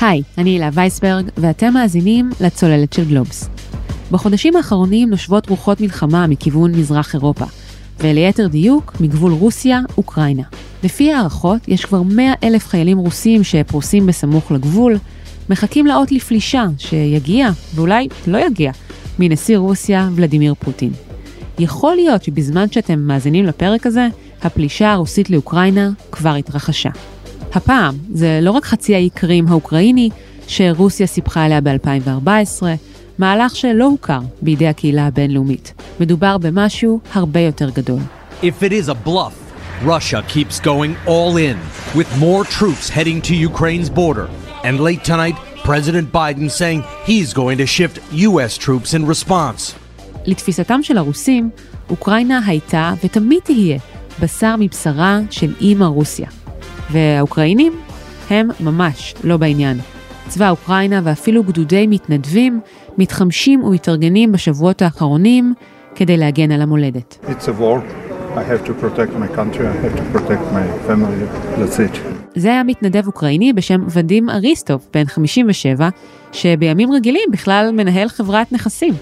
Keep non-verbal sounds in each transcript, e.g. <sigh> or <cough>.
היי, אני הילה וייסברג, ואתם מאזינים לצוללת של גלובס. בחודשים האחרונים נושבות רוחות מלחמה מכיוון מזרח אירופה, וליתר דיוק, מגבול רוסיה-אוקראינה. לפי הערכות, יש כבר 100 אלף חיילים רוסים שפרוסים בסמוך לגבול, מחכים לאות לפלישה שיגיע, ואולי לא יגיע, מנשיא רוסיה ולדימיר פוטין. יכול להיות שבזמן שאתם מאזינים לפרק הזה, הפלישה הרוסית לאוקראינה כבר התרחשה. הפעם זה לא רק חצי האי קרים האוקראיני שרוסיה סיפחה עליה ב-2014, מהלך שלא הוכר בידי הקהילה הבינלאומית. מדובר במשהו הרבה יותר גדול. If it is a bluff, Russia keeps going all in, with more troops heading to Ukraine's border. And late tonight, President Biden saying he's going to shift U.S. troops in response. לתפיסתם של הרוסים, אוקראינה הייתה ותמיד תהיה בשר מבשרה של אימא רוסיה. והאוקראינים הם ממש לא בעניין. צבא אוקראינה ואפילו גדודי מתנדבים מתחמשים ומתארגנים בשבועות האחרונים כדי להגן על המולדת. זה היה מתנדב אוקראיני בשם ודים אריסטוב, בן 57, שבימים רגילים בכלל מנהל חברת נכסים.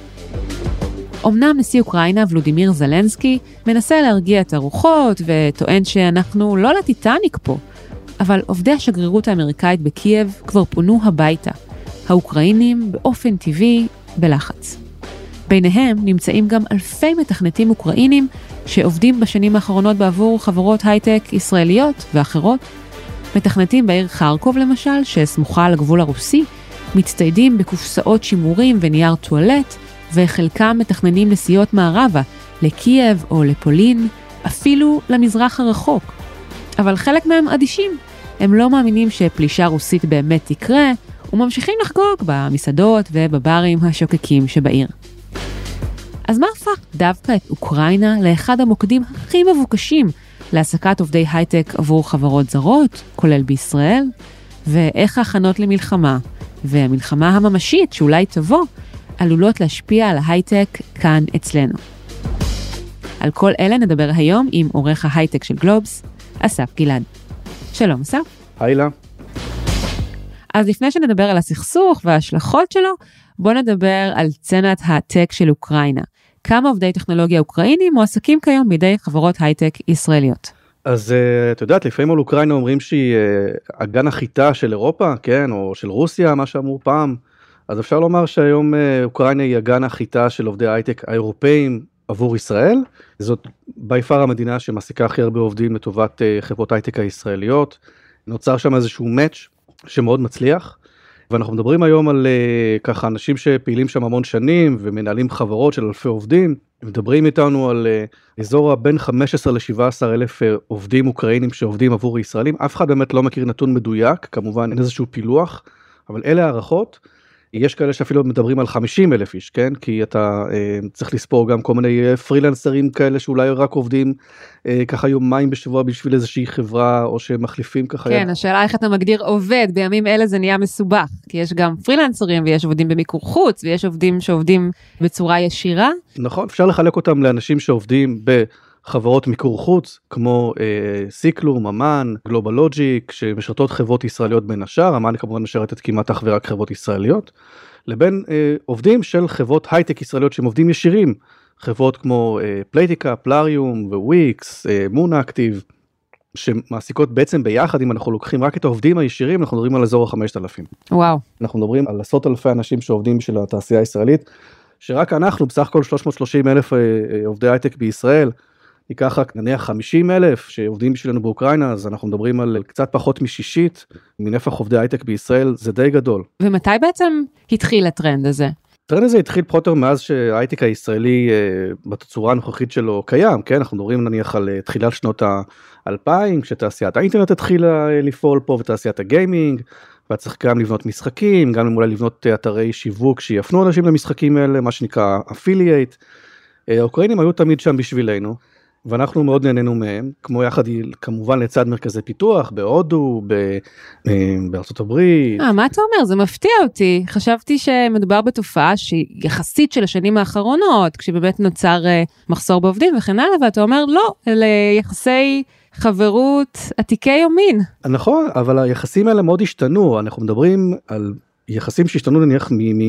אמנם נשיא אוקראינה ולודימיר זלנסקי מנסה להרגיע את הרוחות וטוען שאנחנו לא לטיטניק פה, אבל עובדי השגרירות האמריקאית בקייב כבר פונו הביתה. האוקראינים באופן טבעי בלחץ. ביניהם נמצאים גם אלפי מתכנתים אוקראינים שעובדים בשנים האחרונות בעבור חברות הייטק ישראליות ואחרות. מתכנתים בעיר חרקוב למשל, שסמוכה על הגבול הרוסי, מצטיידים בקופסאות שימורים ונייר טואלט, וחלקם מתכננים נסיעות מערבה, לקייב או לפולין, אפילו למזרח הרחוק. אבל חלק מהם אדישים. הם לא מאמינים שפלישה רוסית באמת תקרה, וממשיכים לחגוג במסעדות ובברים השוקקים שבעיר. אז מה הפך דווקא את אוקראינה לאחד המוקדים הכי מבוקשים להעסקת עובדי הייטק עבור חברות זרות, כולל בישראל? ואיך ההכנות למלחמה, והמלחמה הממשית שאולי תבוא, עלולות להשפיע על ההייטק כאן אצלנו. על כל אלה נדבר היום עם עורך ההייטק של גלובס, אסף גלעד. שלום אסף. היי לה. אז לפני שנדבר על הסכסוך וההשלכות שלו, בוא נדבר על סצנת הטק של אוקראינה. כמה עובדי טכנולוגיה אוקראינים מועסקים כיום בידי חברות הייטק ישראליות. אז uh, את יודעת לפעמים על אוקראינה אומרים שהיא uh, אגן החיטה של אירופה כן או של רוסיה מה שאמרו פעם אז אפשר לומר שהיום uh, אוקראינה היא אגן החיטה של עובדי הייטק האירופאים עבור ישראל זאת בי פאר המדינה שמעסיקה הכי הרבה עובדים לטובת uh, חברות הייטק הישראליות נוצר שם איזשהו מאץ' שמאוד מצליח. ואנחנו מדברים היום על uh, ככה אנשים שפעילים שם המון שנים ומנהלים חברות של אלפי עובדים מדברים איתנו על uh, אזור הבין 15 ל-17 אלף עובדים אוקראינים שעובדים עבור ישראלים אף אחד באמת לא מכיר נתון מדויק כמובן אין איזשהו פילוח אבל אלה הערכות. יש כאלה שאפילו מדברים על 50 אלף איש כן כי אתה אה, צריך לספור גם כל מיני אה, פרילנסרים כאלה שאולי רק עובדים אה, ככה יומיים בשבוע בשביל איזושהי חברה או שמחליפים ככה. כן השאלה איך אתה מגדיר עובד בימים אלה זה נהיה מסובך כי יש גם פרילנסרים ויש עובדים במיקור חוץ ויש עובדים שעובדים בצורה ישירה. נכון אפשר לחלק אותם לאנשים שעובדים ב... חברות מיקור חוץ כמו אה, Ciklum, אמן, GlobalLogic שמשרתות חברות ישראליות בין השאר, אמן כמובן משרתת כמעט אך ורק חברות ישראליות, לבין אה, עובדים של חברות הייטק ישראליות שהם עובדים ישירים, חברות כמו אה, פלייטיקה, פלאריום וויקס, אה, מון אקטיב, שמעסיקות בעצם ביחד אם אנחנו לוקחים רק את העובדים הישירים אנחנו מדברים על אזור החמשת אלפים. וואו. אנחנו מדברים על עשרות אלפי אנשים שעובדים בשביל התעשייה הישראלית, שרק אנחנו בסך הכל 330 אלף אה, אה, עובדי הייטק בישראל. ניקח רק נניח 50 אלף שעובדים בשבילנו באוקראינה אז אנחנו מדברים על קצת פחות משישית מנפח עובדי הייטק בישראל זה די גדול. ומתי בעצם התחיל הטרנד הזה? הטרנד הזה התחיל פחות או מאז שההייטק הישראלי אה, בתצורה הנוכחית שלו קיים כן אנחנו מדברים נניח על אה, תחילת שנות האלפיים כשתעשיית האינטרנט התחילה אה, לפעול פה ותעשיית הגיימינג. ואת צריך גם לבנות משחקים גם אולי לבנות אתרי שיווק שיפנו אנשים למשחקים האלה מה שנקרא אפילייט. האוקראינים היו תמיד שם בשבילנו. ואנחנו מאוד נהנינו מהם כמו יחד כמובן לצד מרכזי פיתוח בהודו אה, בארצות הברית. 아, מה אתה אומר זה מפתיע אותי חשבתי שמדובר בתופעה שהיא יחסית של השנים האחרונות כשבאמת נוצר uh, מחסור בעובדים וכן הלאה ואתה אומר לא אלה יחסי חברות עתיקי יומין. נכון, אבל היחסים האלה מאוד השתנו, אנחנו מדברים על יחסים שהשתנו נניח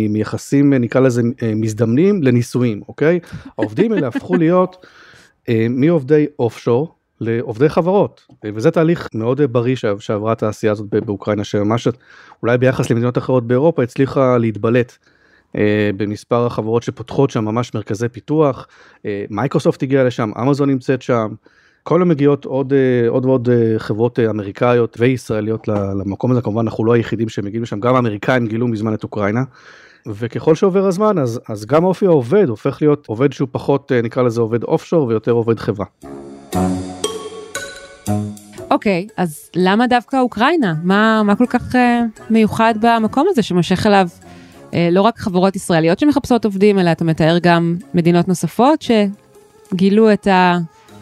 מיחסים נקרא לזה מזדמנים לנישואים, אוקיי? העובדים האלה הפכו להיות אה, מעובדי אוף-שור לעובדי חברות, וזה תהליך מאוד בריא שעברה התעשייה הזאת באוקראינה, שממש אולי ביחס למדינות אחרות באירופה הצליחה להתבלט. אה, במספר החברות שפותחות שם ממש מרכזי פיתוח, אה, מייקרוסופט הגיעה לשם, אמזון נמצאת שם, כל המגיעות עוד אה, עוד ועוד חברות אמריקאיות וישראליות למקום הזה, כמובן אנחנו לא היחידים שמגיעים לשם, גם האמריקאים גילו מזמן את אוקראינה. וככל שעובר הזמן אז, אז גם אופי העובד הופך להיות עובד שהוא פחות נקרא לזה עובד offshore ויותר עובד חברה. אוקיי, אוקיי, אז למה דווקא אוקראינה? מה, מה כל כך אה, מיוחד במקום הזה שמושך אליו אה, לא רק חברות ישראליות שמחפשות עובדים, אלא אתה מתאר גם מדינות נוספות שגילו את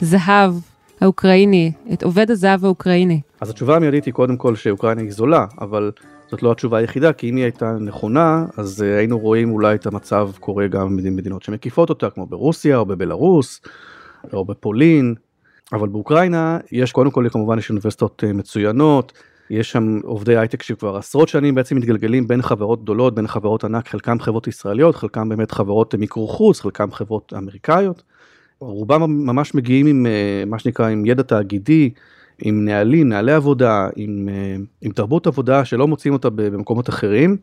הזהב האוקראיני, את עובד הזהב האוקראיני. אז התשובה המיידית היא קודם כל שאוקראינה היא זולה, אבל זאת לא התשובה היחידה, כי אם היא הייתה נכונה, אז אה, היינו רואים אולי את המצב קורה גם במדינות שמקיפות אותה, כמו ברוסיה או בבלארוס, או בפולין, אבל באוקראינה יש קודם כל כמובן יש אוניברסיטאות אה, מצוינות, יש שם עובדי הייטק שכבר עשרות שנים בעצם מתגלגלים בין חברות גדולות, בין חברות ענק, חלקם חברות ישראליות, חלקם באמת חברות מיקור חוץ, חלקם חברות אמריקאיות. רובם ממש מגיעים עם אה, מה שנקרא עם ידע תאגידי, עם נהלים, נהלי עבודה, עם, אה, עם תרבות עבודה שלא מוצאים אותה במקומות אחרים.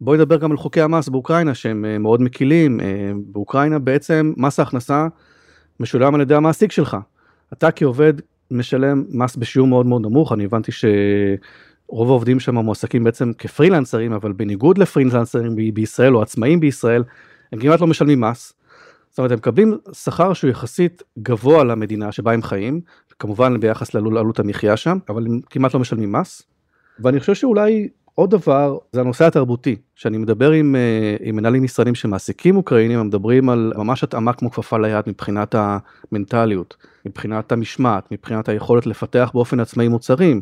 בואי נדבר גם על חוקי המס באוקראינה שהם אה, מאוד מקילים. באוקראינה בעצם מס ההכנסה משולם על ידי המעסיק שלך. אתה כעובד משלם מס בשיעור מאוד מאוד נמוך, אני הבנתי שרוב העובדים שם מועסקים בעצם כפרילנסרים, אבל בניגוד לפרילנסרים בישראל או עצמאים בישראל, הם כמעט לא משלמים מס. זאת אומרת, הם מקבלים שכר שהוא יחסית גבוה למדינה שבה הם חיים, כמובן ביחס לעלות המחיה שם, אבל הם כמעט לא משלמים מס. ואני חושב שאולי עוד דבר זה הנושא התרבותי, שאני מדבר עם, אה, עם מנהלים ישראלים שמעסיקים אוקראינים, הם מדברים על ממש התאמה כמו כפפה ליד מבחינת המנטליות, מבחינת המשמעת, מבחינת היכולת לפתח באופן עצמאי מוצרים,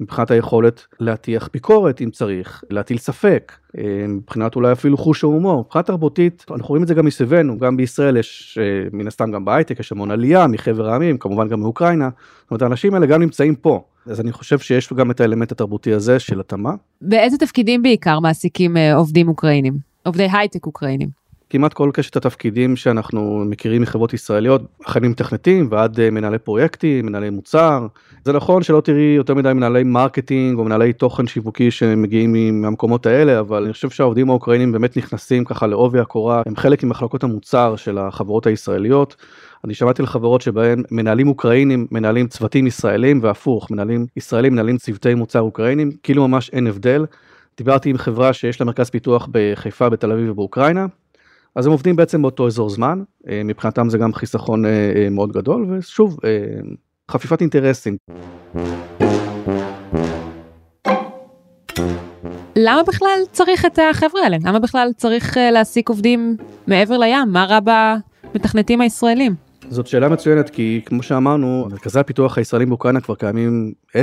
מבחינת היכולת להטיח ביקורת אם צריך, להטיל ספק, אה, מבחינת אולי אפילו חוש ההומור, מבחינת תרבותית, אנחנו רואים את זה גם מסביבנו, גם בישראל יש, אה, מן הסתם גם בהייטק, יש המון עלייה מחבר העמים, כמובן גם מאוקראינה, זאת אומרת האנשים האלה גם נמצאים פה. אז אני חושב שיש גם את האלמנט התרבותי הזה של התאמה. באיזה תפקידים בעיקר מעסיקים אה, עובדים אוקראינים? עובדי הייטק אוקראינים? כמעט כל קשת התפקידים שאנחנו מכירים מחברות ישראליות, החל ממתכנתים ועד אה, מנהלי פרויקטים, מנהלי מוצר. זה נכון שלא תראי יותר מדי מנהלי marketing או מנהלי תוכן שיווקי שמגיעים מהמקומות האלה, אבל אני חושב שהעובדים האוקראינים באמת נכנסים ככה לעובי הקורה, הם חלק ממחלקות המוצר של החברות הישראליות. אני שמעתי על חברות שבהן מנהלים אוקראינים מנהלים צוותים ישראלים והפוך, מנהלים ישראלים מנהלים צוותי מוצר אוקראינים, כאילו ממש אין הבדל. דיברתי עם חברה שיש לה מרכז פיתוח בחיפה, בתל אביב ובאוקראינה, אז הם עובדים בעצם באותו אזור זמן, אה, מבחינתם זה גם חיסכון אה, אה, מאוד גדול, ושוב, חפיפת אינטרסים. למה בכלל צריך את החבר'ה האלה? למה בכלל צריך להעסיק עובדים מעבר לים? מה רע במתכנתים הישראלים? זאת שאלה מצוינת כי כמו שאמרנו מרכזי הפיתוח הישראלים באוקראינה כבר קיימים 10-20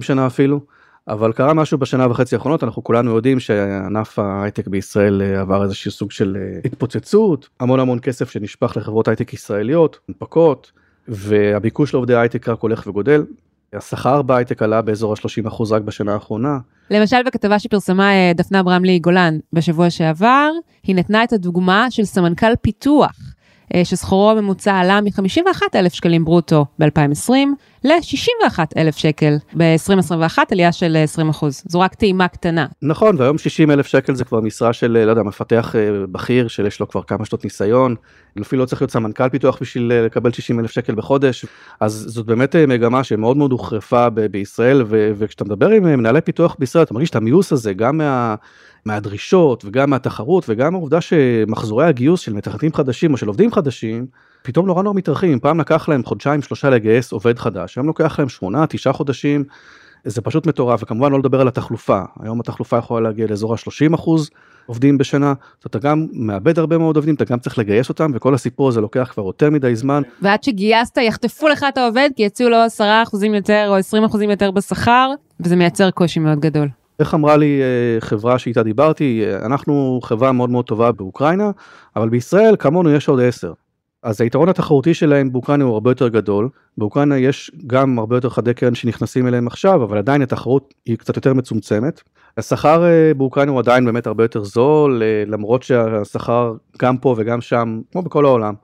שנה אפילו. אבל קרה משהו בשנה וחצי האחרונות אנחנו כולנו יודעים שענף ההייטק בישראל אה, עבר איזשהו סוג של אה, התפוצצות המון המון כסף שנשפך לחברות הייטק ישראליות הנפקות והביקוש לעובדי הייטק רק הולך וגודל. השכר בהייטק עלה באזור ה-30% רק בשנה האחרונה. למשל בכתבה שפרסמה אה, דפנה ברמלי גולן בשבוע שעבר, היא נתנה את הדוגמה של סמנכ"ל פיתוח שסחורו הממוצע עלה מ-51,000 שקלים ברוטו ב-2020 ל-61,000 שקל ב-2021, עלייה של 20 אחוז. זו רק טעימה קטנה. נכון, והיום 60,000 שקל זה כבר משרה של, לא יודע, מפתח אה, בכיר שיש לו כבר כמה שנות ניסיון. אפילו לא צריך להיות סמנכ"ל פיתוח בשביל אה, לקבל 60,000 שקל בחודש. אז זאת באמת מגמה שמאוד מאוד הוחרפה בישראל, וכשאתה מדבר עם מנהלי פיתוח בישראל, אתה מרגיש את המיוס הזה גם מה... מהדרישות וגם מהתחרות וגם העובדה שמחזורי הגיוס של מתכנתים חדשים או של עובדים חדשים פתאום נורא נורא מתארחים פעם לקח להם חודשיים שלושה לגייס עובד חדש היום לוקח להם שמונה תשעה חודשים זה פשוט מטורף וכמובן לא לדבר על התחלופה היום התחלופה יכולה להגיע לאזור ה-30 אחוז עובדים בשנה אתה גם מאבד הרבה מאוד עובדים אתה גם צריך לגייס אותם וכל הסיפור הזה לוקח כבר יותר מדי זמן. ועד שגייסת יחטפו לך את העובד כי יציעו לו 10 אחוזים יותר או 20 אחוזים יותר בשכר וזה מייצר קושי מאוד גדול. איך אמרה לי אה, חברה שאיתה דיברתי, אה, אנחנו חברה מאוד מאוד טובה באוקראינה, אבל בישראל כמונו יש עוד עשר. אז היתרון התחרותי שלהם באוקראינה הוא הרבה יותר גדול. באוקראינה יש גם הרבה יותר חדי קרן שנכנסים אליהם עכשיו, אבל עדיין התחרות היא קצת יותר מצומצמת. השכר אה, באוקראינה הוא עדיין באמת הרבה יותר זול, אה, למרות שהשכר גם פה וגם שם, כמו בכל העולם,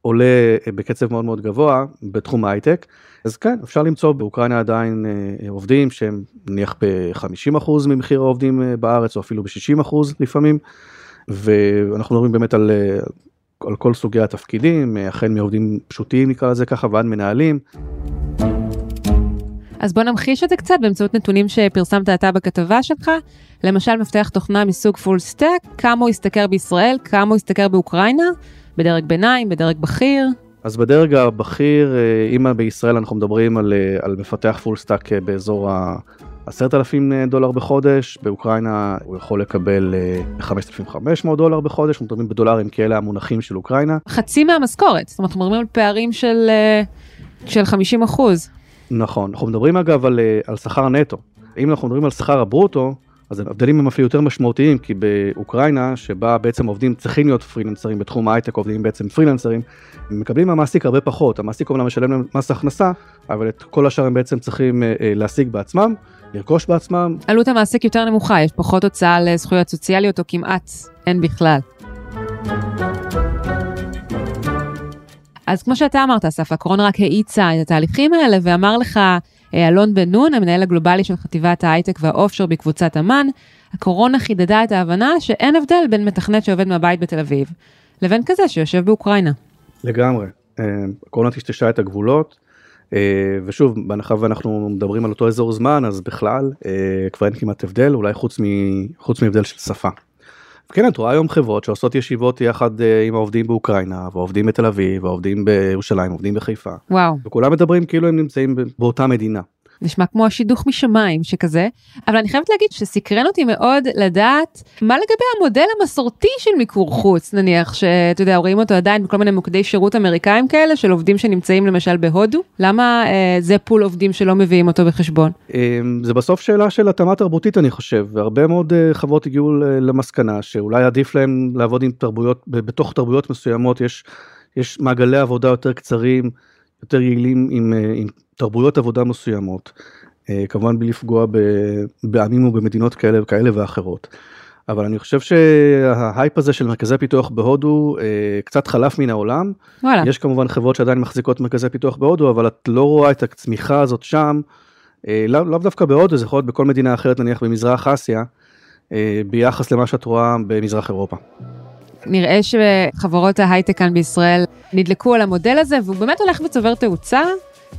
עולה אה, בקצב מאוד מאוד גבוה בתחום ההייטק. אז כן, אפשר למצוא באוקראינה עדיין עובדים שהם נניח ב-50% ממחיר העובדים בארץ, או אפילו ב-60% לפעמים. ואנחנו מדברים באמת על על כל סוגי התפקידים, החל מעובדים פשוטים נקרא לזה ככה ועד מנהלים. אז בוא נמחיש את זה קצת באמצעות נתונים שפרסמת אתה בכתבה שלך. למשל מפתח תוכנה מסוג full stack, כמה הוא ישתכר בישראל, כמה הוא ישתכר באוקראינה, בדרג ביניים, בדרג בכיר. אז בדרג הבכיר, אה, אם בישראל אנחנו מדברים על, אה, על מפתח full stack אה, באזור עשרת אלפים דולר בחודש, באוקראינה הוא יכול לקבל 5,500 דולר בחודש, אנחנו מדברים בדולרים כי אלה המונחים של אוקראינה. חצי מהמשכורת, זאת אומרת אנחנו מדברים על פערים של, של 50 אחוז. נכון, אנחנו מדברים אגב על, על שכר נטו. אם אנחנו מדברים על שכר הברוטו, אז ההבדלים הם אפילו יותר משמעותיים, כי באוקראינה, שבה בעצם עובדים צריכים להיות פרילנסרים בתחום ההייטק, עובדים בעצם פרילנסרים, הם מקבלים מהמעסיק הרבה פחות. המעסיק אומנם משלם להם מס הכנסה, אבל את כל השאר הם בעצם צריכים אה, אה, להשיג בעצמם, לרכוש בעצמם. עלות המעסיק יותר נמוכה, יש פחות הוצאה לזכויות סוציאליות, או כמעט אין בכלל. אז כמו שאתה אמרת, אסף, הקורונה רק האיצה את התהליכים האלה ואמר לך, אה, אלון בן נון, המנהל הגלובלי של חטיבת ההייטק והאופשור בקבוצת אמ"ן, הקורונה חידדה את ההבנה שאין הבדל בין מתכנת שעובד מהבית בתל אביב, לבין כזה שיושב באוקראינה. לגמרי. אה, הקורונה טשטשה את הגבולות, ושוב, בהנחה ואנחנו מדברים על אותו אזור זמן, אז בכלל כבר אין כמעט הבדל, אולי חוץ, מ... חוץ מהבדל של שפה. כן, את רואה היום חברות שעושות ישיבות יחד עם העובדים באוקראינה, ועובדים בתל אביב, ועובדים בירושלים, עובדים בחיפה. וואו. וכולם מדברים כאילו הם נמצאים באותה מדינה. נשמע כמו השידוך משמיים שכזה, אבל אני חייבת להגיד שסקרן אותי מאוד לדעת מה לגבי המודל המסורתי של מיקור חוץ, נניח שאתה יודע, רואים אותו עדיין בכל מיני מוקדי שירות אמריקאים כאלה של עובדים שנמצאים למשל בהודו, למה אה, זה פול עובדים שלא מביאים אותו בחשבון? אה, זה בסוף שאלה של התאמה תרבותית אני חושב, והרבה מאוד אה, חברות הגיעו למסקנה שאולי עדיף להם לעבוד עם תרבויות, בתוך תרבויות מסוימות יש, יש מעגלי עבודה יותר קצרים. יותר יעילים עם, אה, עם תרבויות עבודה מסוימות, אה, כמובן בלי לפגוע בעמים ובמדינות כאלה וכאלה ואחרות. אבל אני חושב שההייפ הזה של מרכזי פיתוח בהודו אה, קצת חלף מן העולם. וואלה. יש כמובן חברות שעדיין מחזיקות מרכזי פיתוח בהודו, אבל את לא רואה את הצמיחה הזאת שם, לאו לא דווקא בהודו, זה יכול להיות בכל מדינה אחרת, נניח במזרח אסיה, ביחס למה שאת רואה במזרח אירופה. נראה שחברות ההייטק כאן בישראל נדלקו על המודל הזה, והוא באמת הולך וצובר תאוצה.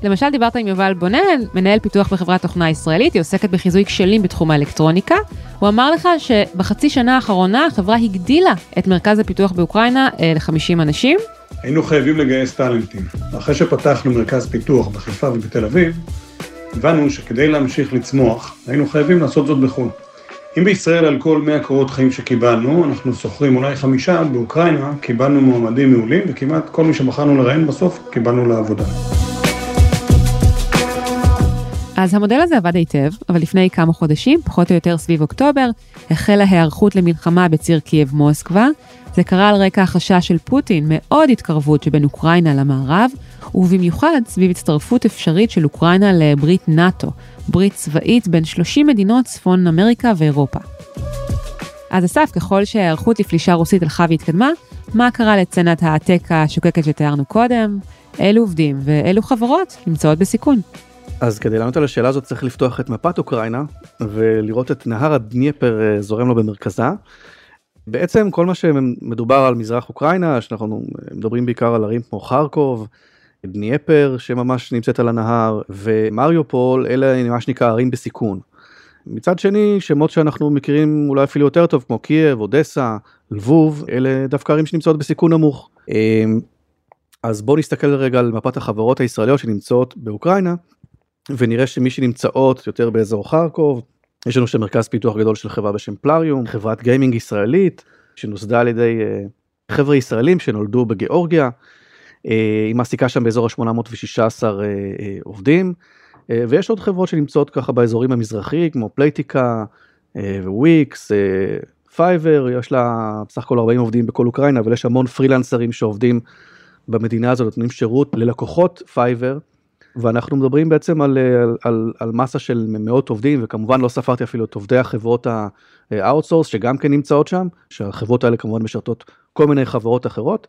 למשל, דיברת עם יובל בונן, מנהל פיתוח בחברת תוכנה ישראלית, היא עוסקת בחיזוי כשלים בתחום האלקטרוניקה. הוא אמר לך שבחצי שנה האחרונה החברה הגדילה את מרכז הפיתוח באוקראינה אה, ל-50 אנשים. היינו חייבים לגייס טאלנטים. אחרי שפתחנו מרכז פיתוח בחיפה ובתל אביב, הבנו שכדי להמשיך לצמוח, היינו חייבים לעשות זאת בחו"ל. אם בישראל על כל 100 קורות חיים שקיבלנו, אנחנו שוכרים אולי חמישה, באוקראינה קיבלנו מועמדים מעולים, וכמעט כל מי שבחרנו לראיין בסוף, קיבלנו לעבודה. אז המודל הזה עבד היטב, אבל לפני כמה חודשים, פחות או יותר סביב אוקטובר, החלה היערכות למלחמה בציר קייב מוסקבה. זה קרה על רקע החשש של פוטין מעוד התקרבות שבין אוקראינה למערב, ובמיוחד סביב הצטרפות אפשרית של אוקראינה לברית נאט"ו, ברית צבאית בין 30 מדינות צפון אמריקה ואירופה. אז אסף, ככל שההיערכות לפלישה רוסית הלכה והתקדמה, מה קרה לצנת העתק השוקקת שתיארנו קודם? אילו עובדים ואילו חברות נמצאות בסיכון? אז כדי לענות על השאלה הזאת צריך לפתוח את מפת אוקראינה ולראות את נהר הדניפר אה, זורם לו במרכזה. בעצם כל מה שמדובר על מזרח אוקראינה, שאנחנו מדברים בעיקר על ערים כמו חרקוב, דניפר שממש נמצאת על הנהר ומריופול אלה מה שנקרא ערים בסיכון. מצד שני שמות שאנחנו מכירים אולי אפילו יותר טוב כמו קייב, אודסה, לבוב אלה דווקא ערים שנמצאות בסיכון נמוך. אמ, אז בואו נסתכל רגע על מפת החברות הישראליות שנמצאות באוקראינה ונראה שמי שנמצאות יותר באזור חרקוב יש לנו שם מרכז פיתוח גדול של חברה בשם פלאריום חברת gaming ישראלית שנוסדה על ידי אה, חבר'ה ישראלים שנולדו בגיאורגיה אה, היא מעסיקה שם באזור ה-816 אה, עובדים, ויש עוד חברות שנמצאות ככה באזורים המזרחי, כמו פלייטיקה וויקס, פייבר, יש לה בסך הכל 40 עובדים בכל אוקראינה, אבל יש המון פרילנסרים שעובדים במדינה הזאת נותנים שירות ללקוחות פייבר, ואנחנו מדברים בעצם על, על, על, על מסה של מאות עובדים, וכמובן לא ספרתי אפילו את עובדי החברות ה-outsource שגם כן נמצאות שם, שהחברות האלה כמובן משרתות כל מיני חברות אחרות.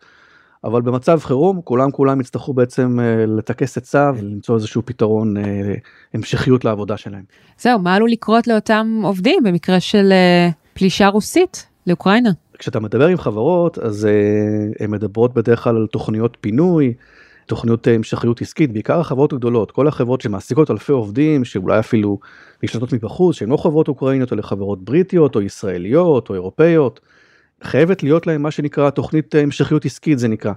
אבל במצב חירום כולם כולם יצטרכו בעצם אה, לטכס עצה ולמצוא איזשהו פתרון אה, המשכיות לעבודה שלהם. זהו, מה עלול לקרות לאותם עובדים במקרה של אה, פלישה רוסית לאוקראינה? כשאתה מדבר עם חברות אז הן מדברות בדרך כלל על תוכניות פינוי, תוכניות המשכיות עסקית, בעיקר החברות הגדולות, כל החברות שמעסיקות אלפי עובדים שאולי אפילו נשלטות מבחוץ, שהן לא חברות אוקראיניות אלא חברות בריטיות או ישראליות או אירופאיות. חייבת להיות להם מה שנקרא תוכנית המשכיות עסקית זה נקרא.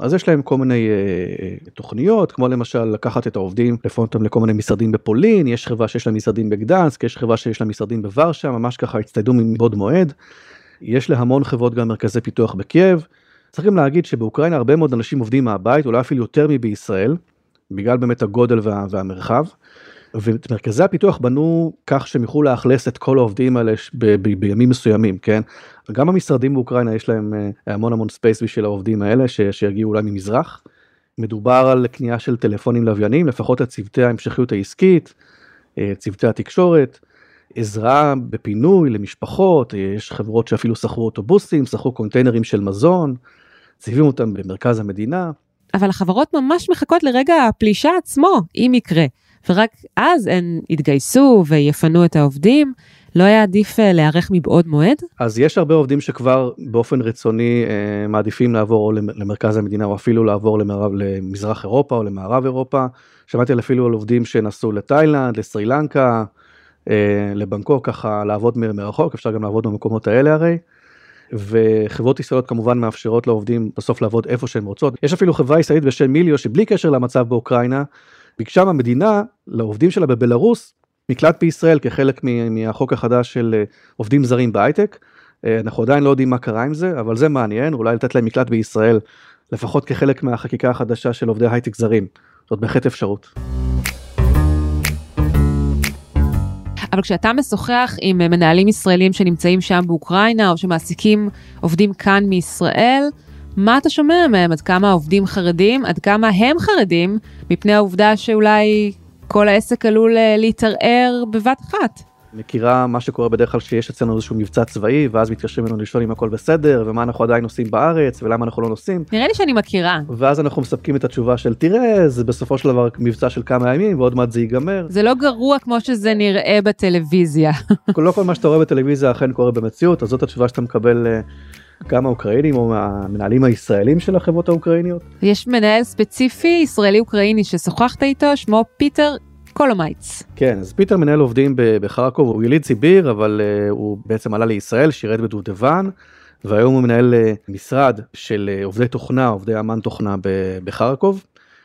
אז יש להם כל מיני uh, תוכניות כמו למשל לקחת את העובדים לפנות אותם לכל מיני משרדים בפולין יש חברה שיש לה משרדים בגדנסק יש חברה שיש לה משרדים בוורשה ממש ככה הצטיידו מבעוד מועד. יש להמון חברות גם מרכזי פיתוח בקייב. צריך להגיד שבאוקראינה הרבה מאוד אנשים עובדים מהבית אולי אפילו יותר מבישראל בגלל באמת הגודל וה, והמרחב. ואת מרכזי הפיתוח בנו כך שהם יוכלו לאכלס את כל העובדים האלה ב- ב- בימים מסוימים כן גם המשרדים באוקראינה יש להם אה, המון המון space בשביל העובדים האלה ש- שיגיעו אולי ממזרח. מדובר על קנייה של טלפונים לוויינים לפחות לצוותי ההמשכיות העסקית אה, צוותי התקשורת עזרה בפינוי למשפחות יש חברות שאפילו שכרו אוטובוסים שכרו קונטיינרים של מזון ציבים אותם במרכז המדינה. אבל החברות ממש מחכות לרגע הפלישה עצמו אם יקרה. ורק אז הן יתגייסו ויפנו את העובדים. לא היה עדיף אה, להיערך מבעוד מועד? אז יש הרבה עובדים שכבר באופן רצוני אה, מעדיפים לעבור או למרכז המדינה או אפילו לעבור למערב, למזרח אירופה או למערב אירופה. שמעתי על אפילו על עובדים שנסעו לתאילנד, לסרי לנקה, אה, לבנקוק, ככה לעבוד מרחוק, אפשר גם לעבוד במקומות האלה הרי. וחברות ישראליות כמובן מאפשרות לעובדים בסוף לעבוד איפה שהם רוצות. יש אפילו חברה ישראלית בשם מיליו שבלי קשר למצב באוקראינה ביקשה מהמדינה לעובדים שלה בבלארוס מקלט בישראל כחלק מהחוק החדש של אה, עובדים זרים בהייטק. אה, אנחנו עדיין לא יודעים מה קרה עם זה אבל זה מעניין אולי לתת להם מקלט בישראל לפחות כחלק מהחקיקה החדשה של עובדי הייטק זרים זאת בהחלט אפשרות. אבל כשאתה משוחח עם אה, מנהלים ישראלים שנמצאים שם באוקראינה או שמעסיקים עובדים כאן מישראל, מה אתה שומע מהם? עד כמה העובדים חרדים? עד כמה הם חרדים מפני העובדה שאולי כל העסק עלול אה, להתערער בבת אחת? מכירה מה שקורה בדרך כלל שיש אצלנו איזשהו מבצע צבאי ואז מתקשרים אלינו לשאול אם הכל בסדר ומה אנחנו עדיין עושים בארץ ולמה אנחנו לא נוסעים. נראה לי שאני מכירה. ואז אנחנו מספקים את התשובה של תראה זה בסופו של דבר מבצע של כמה ימים ועוד מעט זה ייגמר. זה לא גרוע כמו שזה נראה בטלוויזיה. <laughs> לא כל מה שאתה רואה בטלוויזיה אכן קורה במציאות אז זאת התשובה שאתה מקבל אה, גם האוקראינים או המנהלים הישראלים של החברות האוקראיניות. יש מנהל ספציפי ישראלי אוקראיני ששוחחת איתו שמו פיטר קולומייץ. כן אז פיטר מנהל עובדים בחרקוב הוא יליד סיביר אבל uh, הוא בעצם עלה לישראל שירת בדובדבן והיום הוא מנהל uh, משרד של uh, עובדי תוכנה עובדי אמן תוכנה בחרקוב.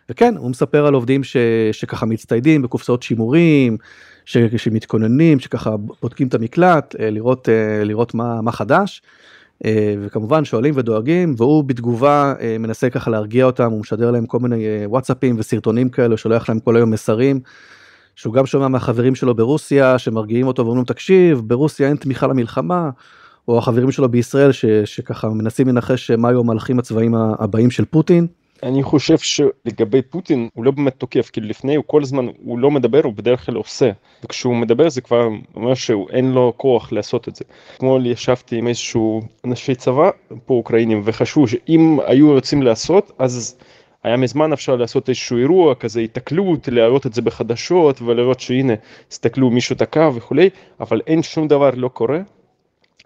וכן הוא מספר על עובדים ש, שככה מצטיידים בקופסאות שימורים ש, שמתכוננים שככה בודקים את המקלט לראות לראות מה, מה חדש. וכמובן שואלים ודואגים והוא בתגובה מנסה ככה להרגיע אותם הוא משדר להם כל מיני וואטסאפים וסרטונים כאלה שולח להם כל היום מסרים. שהוא גם שומע מהחברים שלו ברוסיה שמרגיעים אותו ואומרים תקשיב ברוסיה אין תמיכה למלחמה. או החברים שלו בישראל ש, שככה מנסים לנחש מה היו המהלכים הצבאיים הבאים של פוטין. אני חושב שלגבי פוטין הוא לא באמת תוקף כאילו לפני הוא כל הזמן הוא לא מדבר הוא בדרך כלל עושה וכשהוא מדבר זה כבר אומר שאין לו כוח לעשות את זה. אתמול ישבתי עם איזשהו אנשי צבא פה אוקראינים וחשבו שאם היו רוצים לעשות אז היה מזמן אפשר לעשות איזשהו אירוע כזה התקלות להראות את זה בחדשות ולראות שהנה הסתכלו מישהו תקע וכולי אבל אין שום דבר לא קורה.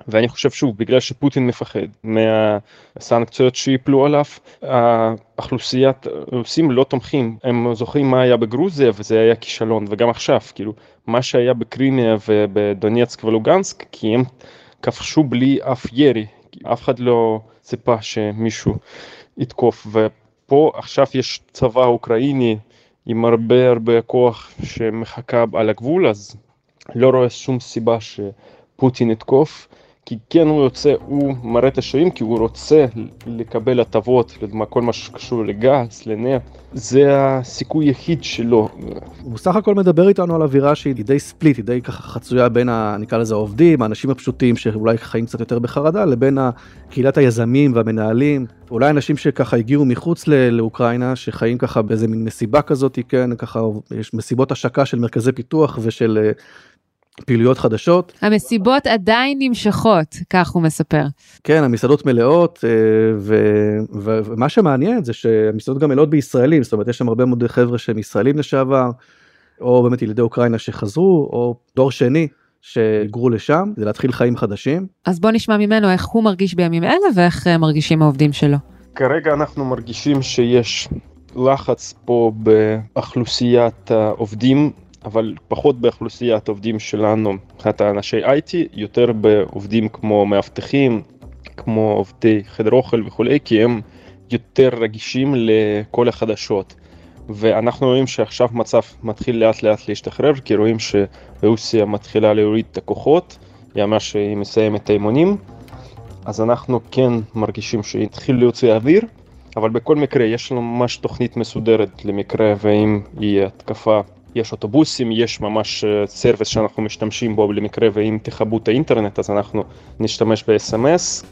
ואני חושב שוב בגלל שפוטין מפחד מהסנקציות שיפלו עליו האוכלוסיית רוסים לא תומכים. הם זוכרים מה היה בגרוזיה וזה היה כישלון וגם עכשיו כאילו מה שהיה בקרימיה ובדונייצק ולוגנסק כי הם כבשו בלי אף ירי אף אחד לא ציפה שמישהו יתקוף ופה עכשיו יש צבא אוקראיני עם הרבה הרבה כוח שמחכה על הגבול אז לא רואה שום סיבה שפוטין יתקוף. כי כן הוא יוצא, הוא מראה את השרירים כי הוא רוצה לקבל הטבות, לדוגמה כל מה שקשור לגז, לנפט, זה הסיכוי היחיד שלו. הוא סך הכל מדבר איתנו על אווירה שהיא די ספליט, היא די ככה חצויה בין, ה, נקרא לזה העובדים, האנשים הפשוטים שאולי חיים קצת יותר בחרדה, לבין קהילת היזמים והמנהלים, אולי אנשים שככה הגיעו מחוץ לאוקראינה, שחיים ככה באיזה מין מסיבה כזאת, כן, ככה יש מסיבות השקה של מרכזי פיתוח ושל פעילויות חדשות. המסיבות עדיין נמשכות, כך הוא מספר. כן, המסעדות מלאות, אה, ומה שמעניין זה שהמסעדות גם מלאות בישראלים, זאת אומרת יש שם הרבה מאוד חבר'ה שהם ישראלים לשעבר, או באמת ילידי אוקראינה שחזרו, או דור שני. שהיגרו לשם כדי להתחיל חיים חדשים. אז בוא נשמע ממנו איך הוא מרגיש בימים אלה ואיך אה, מרגישים העובדים שלו. כרגע אנחנו מרגישים שיש לחץ פה באוכלוסיית העובדים אבל פחות באוכלוסיית עובדים שלנו, מבחינת האנשי IT, יותר בעובדים כמו מאבטחים, כמו עובדי חדר אוכל וכולי, כי הם יותר רגישים לכל החדשות. ואנחנו רואים שעכשיו מצב מתחיל לאט לאט להשתחרר, כי רואים שרוסיה מתחילה להוריד את הכוחות, יאמר שהיא מסיימת את האימונים, אז אנחנו כן מרגישים שהתחיל להוציא אוויר, אבל בכל מקרה יש לנו ממש תוכנית מסודרת למקרה ואם יהיה התקפה יש אוטובוסים, יש ממש service שאנחנו משתמשים בו למקרה ואם יכבו את האינטרנט אז אנחנו נשתמש ב-SMS.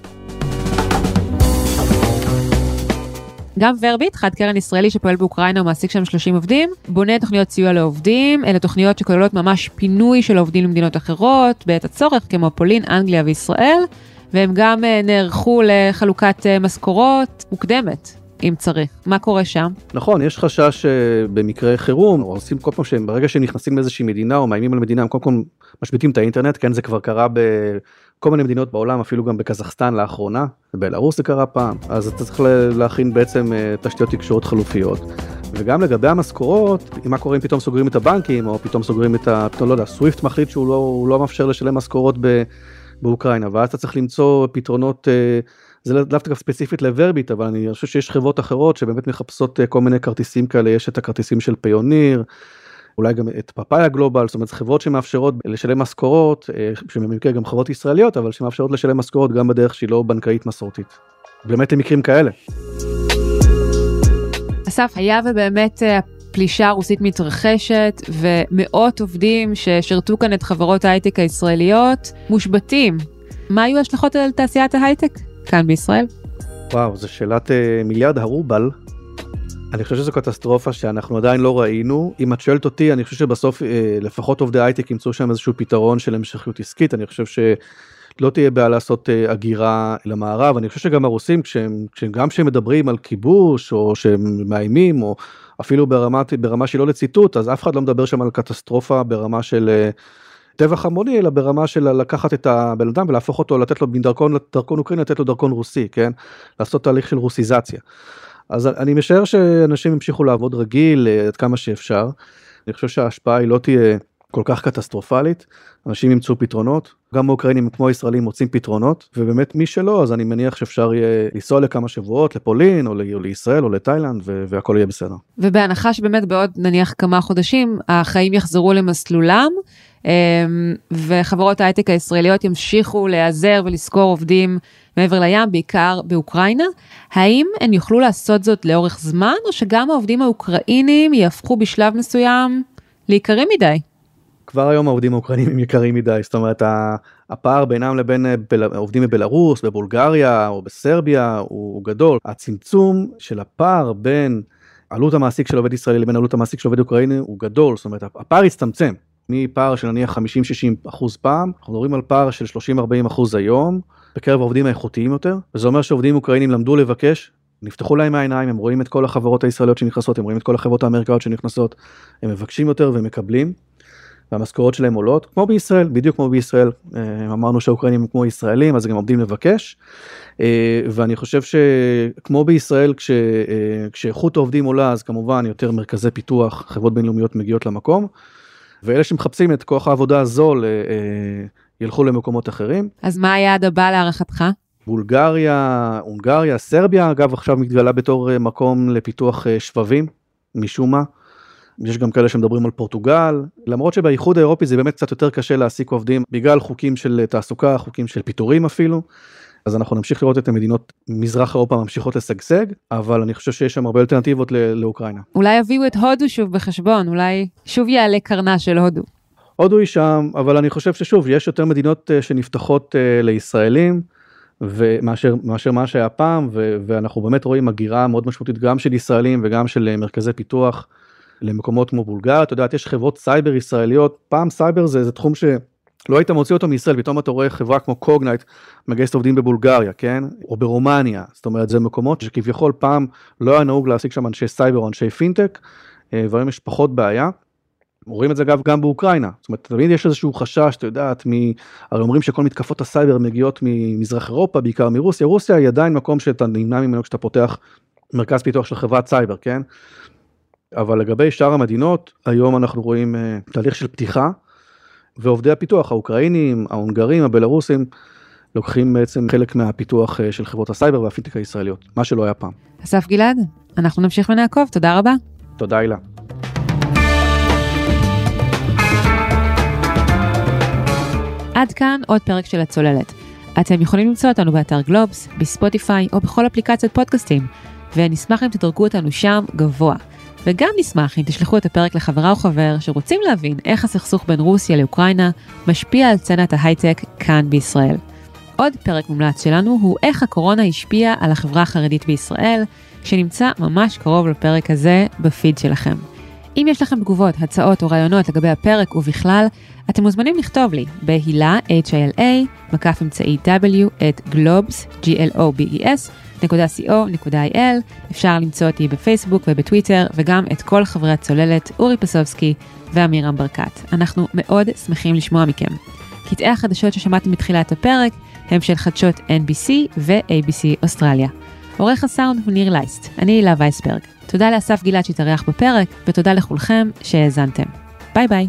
Verbit, חד קרן ישראלי שפועל באוקראינה ומעסיק שם 30 עובדים, בונה תוכניות סיוע לעובדים, אלה תוכניות שכוללות ממש פינוי של עובדים למדינות אחרות, בעת הצורך, כמו פולין, אנגליה וישראל, והם גם נערכו לחלוקת משכורות מוקדמת אם צריך. מה קורה שם? נכון, יש חשש במקרה חירום, או עושים כל פעם שהם, ברגע שהם נכנסים לאיזושהי מדינה או מאיימים על מדינה, הם קודם כל משביתים את האינטרנט, כן, זה כבר קרה בכל מיני מדינות בעולם, אפילו גם בקזחסטן לאחרונה, בבלארוס זה קרה פעם, אז אתה צריך להכין בעצם אה, תשתיות תקשורת חלופיות. וגם לגבי המשכורות, מה קורה אם פתאום סוגרים את הבנקים, או פתאום סוגרים את ה... פתאום לא יודע, סוויפט מחליט שהוא לא, לא מאפשר לשלם משכורות באוקראינה, ואז אתה צריך למצוא פתרונות אה, זה לאו דווקא ספציפית לוורביט אבל אני חושב שיש חברות אחרות שבאמת מחפשות אה, כל מיני כרטיסים כאלה יש את הכרטיסים של פיוניר. אולי גם את פאפאיה גלובל זאת אומרת חברות שמאפשרות לשלם משכורות אה, שבמקרה גם חברות ישראליות אבל שמאפשרות לשלם משכורות גם בדרך שהיא לא בנקאית מסורתית. באמת למקרים כאלה. אסף היה ובאמת אה, הפלישה הרוסית מתרחשת ומאות עובדים ששירתו כאן את חברות ההייטק הישראליות מושבתים. מה היו ההשלכות על תעשיית ההייטק? כאן בישראל? וואו, זו שאלת uh, מיליארד הרובל. אני חושב שזו קטסטרופה שאנחנו עדיין לא ראינו. אם את שואלת אותי, אני חושב שבסוף uh, לפחות עובדי הייטק ימצאו שם איזשהו פתרון של המשכיות עסקית. אני חושב שלא תהיה בעיה לעשות uh, הגירה למערב. אני חושב שגם הרוסים, כשהם, כשהם, גם כשהם מדברים על כיבוש, או שהם מאיימים, או אפילו ברמה, ברמה שהיא לא לציטוט, אז אף אחד לא מדבר שם על קטסטרופה ברמה של... טבח המוני אלא ברמה של לקחת את הבן אדם ולהפוך אותו לתת לו מדרכון דרכון אוקראיני לתת לו דרכון רוסי כן לעשות תהליך של רוסיזציה. אז אני משער שאנשים ימשיכו לעבוד רגיל אה, עד כמה שאפשר. אני חושב שההשפעה היא לא תהיה כל כך קטסטרופלית אנשים ימצאו פתרונות גם האוקראינים כמו הישראלים מוצאים פתרונות ובאמת מי שלא אז אני מניח שאפשר יהיה לנסוע לכמה שבועות לפולין או, או לישראל או לתאילנד והכל יהיה בסדר. ובהנחה שבאמת בעוד נניח כמה חודשים החיים יחזרו למסלולם וחברות ההייטק הישראליות ימשיכו להיעזר ולשכור עובדים מעבר לים, בעיקר באוקראינה. האם הן יוכלו לעשות זאת לאורך זמן, או שגם העובדים האוקראינים יהפכו בשלב מסוים ליקרים מדי? כבר היום העובדים האוקראינים הם יקרים מדי, זאת אומרת הפער בינם לבין עובדים בבלארוס, בבולגריה או בסרביה הוא גדול. הצמצום של הפער בין עלות המעסיק של עובד ישראלי לבין עלות המעסיק של עובד אוקראיני הוא גדול, זאת אומרת הפער הצטמצם. מפער של נניח 50-60 אחוז פעם, אנחנו מדברים על פער של 30-40 אחוז היום בקרב העובדים האיכותיים יותר, וזה אומר שעובדים אוקראינים למדו לבקש, נפתחו להם העיניים, הם רואים את כל החברות הישראליות שנכנסות, הם רואים את כל החברות האמריקאיות שנכנסות, הם מבקשים יותר ומקבלים, והמשכורות שלהם עולות, כמו בישראל, בדיוק כמו בישראל, אה, אמרנו שהאוקראינים הם כמו ישראלים, אז הם עומדים לבקש, אה, ואני חושב שכמו בישראל, כש, אה, כשאיכות העובדים עולה, אז כמובן יותר מרכזי פיתוח, חברות בינלאומיות מגיעות למקום. ואלה שמחפשים את כוח העבודה הזול אה, אה, ילכו למקומות אחרים. אז מה היעד הבא להערכתך? בולגריה, הונגריה, סרביה, אגב עכשיו מתגלה בתור אה, מקום לפיתוח שבבים, משום מה. יש גם כאלה שמדברים על פורטוגל, למרות שבאיחוד האירופי זה באמת קצת יותר קשה להעסיק עובדים בגלל חוקים של תעסוקה, חוקים של פיטורים אפילו. אז אנחנו נמשיך לראות את המדינות מזרח אירופה ממשיכות לשגשג, אבל אני חושב שיש שם הרבה אלטרנטיבות לאוקראינה. אולי יביאו את הודו שוב בחשבון, אולי שוב יעלה קרנה של הודו. הודו היא שם, אבל אני חושב ששוב, יש יותר מדינות אה, שנפתחות אה, לישראלים. ומאשר מאשר מה שהיה פעם ו, ואנחנו באמת רואים הגירה מאוד משמעותית גם של ישראלים וגם של אה, מרכזי פיתוח למקומות כמו בולגריה, אתה יודע, יש חברות סייבר ישראליות, פעם סייבר זה, זה תחום שלא היית מוציא אותו מישראל, פתאום אתה רואה חברה כמו Cognyte מגייסת עובדים בבולגריה, כן? או ברומניה, זאת אומרת זה מקומות שכביכול פעם לא היה נהוג להעסיק שם אנשי סייבר או אנשי פינטק, והיום יש פחות בעיה. רואים את זה אגב גם באוקראינה, זאת אומרת תמיד יש איזשהו חשש, אתה יודעת, מ... הרי אומרים שכל מתקפות הסייבר מגיעות ממזרח אירופה, בעיקר מרוסיה, רוסיה היא עדיין מקום שאתה נמנע ממנו כשאתה פותח מרכז פיתוח של חברת סייבר, כן? אבל לגבי שאר המדינות, היום אנחנו רואים uh, תהליך של פתיחה, ועובדי הפיתוח, האוקראינים, ההונגרים, הבלרוסים, לוקחים בעצם חלק מהפיתוח uh, של חברות הסייבר והפינטק הישראליות, מה שלא היה פעם. אסף גלעד, אנחנו נמשיך ונעקוב, תודה רבה. תודה הילה. עד כאן עוד פרק של הצוללת. אתם יכולים למצוא אותנו באתר גלובס, בספוטיפיי או בכל אפליקציות פודקאסטים, ונשמח אם תדרגו אותנו שם גבוה. וגם נשמח אם תשלחו את הפרק לחברה או חבר שרוצים להבין איך הסכסוך בין רוסיה לאוקראינה משפיע על סצנת ההייטק כאן בישראל. עוד פרק מומלץ שלנו הוא איך הקורונה השפיעה על החברה החרדית בישראל, שנמצא ממש קרוב לפרק הזה בפיד שלכם. אם יש לכם תגובות, הצעות או רעיונות לגבי הפרק ובכלל, אתם מוזמנים לכתוב לי בהילה, H-I-L-A, מקף אמצעי W, את גלובס, G-L-O-B-E-S, .co.il, אפשר למצוא אותי בפייסבוק ובטוויטר, וגם את כל חברי הצוללת, אורי פסובסקי ואמירם ברקת. אנחנו מאוד שמחים לשמוע מכם. קטעי החדשות ששמעתם בתחילת הפרק הם של חדשות NBC ו-ABC אוסטרליה. עורך הסאונד הוא ניר לייסט, אני הילה וייסברג. תודה לאסף גלעד שהתארח בפרק, ותודה לכולכם שהאזנתם. ביי ביי.